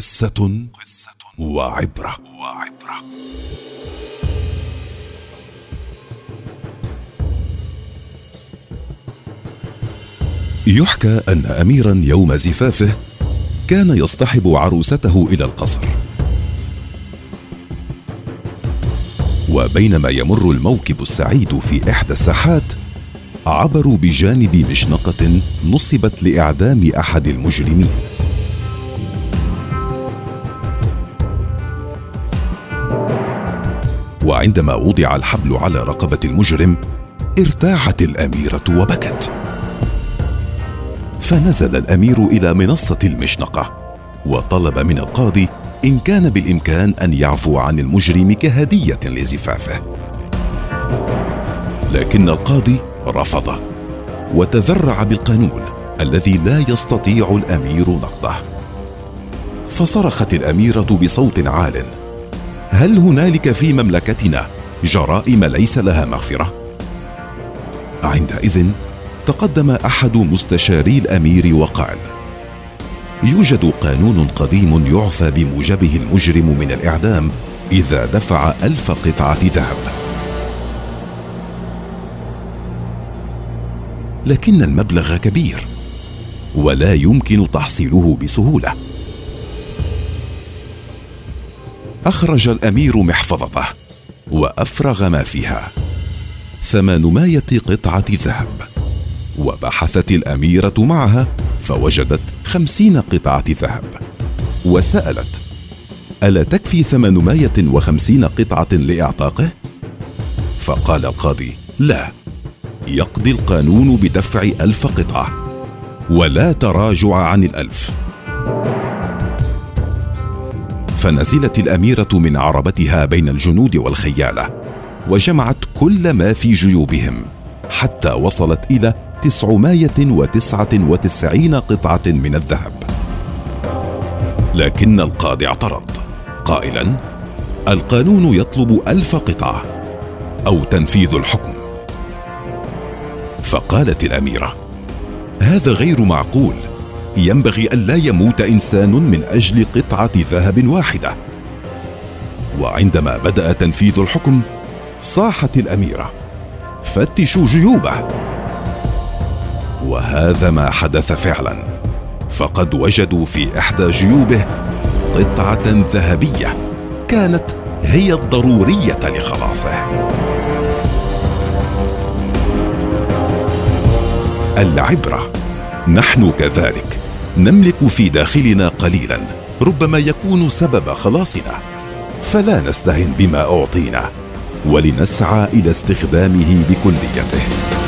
قصة وعبرة. وعبرة يحكى أن أميرا يوم زفافه كان يصطحب عروسته إلى القصر. وبينما يمر الموكب السعيد في إحدى الساحات عبروا بجانب مشنقة نصبت لإعدام أحد المجرمين. وعندما وضع الحبل على رقبة المجرم ارتاحت الأميرة وبكت. فنزل الأمير إلى منصة المشنقة وطلب من القاضي إن كان بالإمكان أن يعفو عن المجرم كهدية لزفافه. لكن القاضي رفض وتذرع بالقانون الذي لا يستطيع الأمير نقضه. فصرخت الأميرة بصوت عال هل هنالك في مملكتنا جرائم ليس لها مغفرة؟ عندئذ تقدم أحد مستشاري الأمير وقال يوجد قانون قديم يعفى بموجبه المجرم من الإعدام إذا دفع ألف قطعة ذهب. لكن المبلغ كبير ولا يمكن تحصيله بسهولة. أخرج الأمير محفظته وأفرغ ما فيها. ثمانمائه قطعة ذهب. وبحثت الأميرة معها فوجدت خمسين قطعة ذهب. وسألت ألا تكفي ثمانمائه وخمسين قطعة لاعتاقه فقال القاضي لا يقضي القانون بدفع ألف قطعة. ولا تراجع عن الألف. فنزلت الأميرة من عربتها بين الجنود والخيالة وجمعت كل ما في جيوبهم حتى وصلت وتسعة وتسعين قطعة من الذهب. لكن القاضي اعترض. قائلا القانون يطلب ألف قطعة أو تنفيذ الحكم. فقالت الأميرة هذا غير معقول. ينبغي الا يموت إنسان من أجل قطعة ذهب واحدة. وعندما بدأ تنفيذ الحكم صاحت الأميرة. فتشوا جيوبه. وهذا ما حدث فعلا. فقد وجدوا في إحدى جيوبه قطعة ذهبية. كانت هي الضرورية لخلاصه. العبرة. نحن كذلك. نملك في داخلنا قليلا ربما يكون سبب خلاصنا. فلا نستهن بما أعطينا ولنسعى إلى استخدامه بكليته.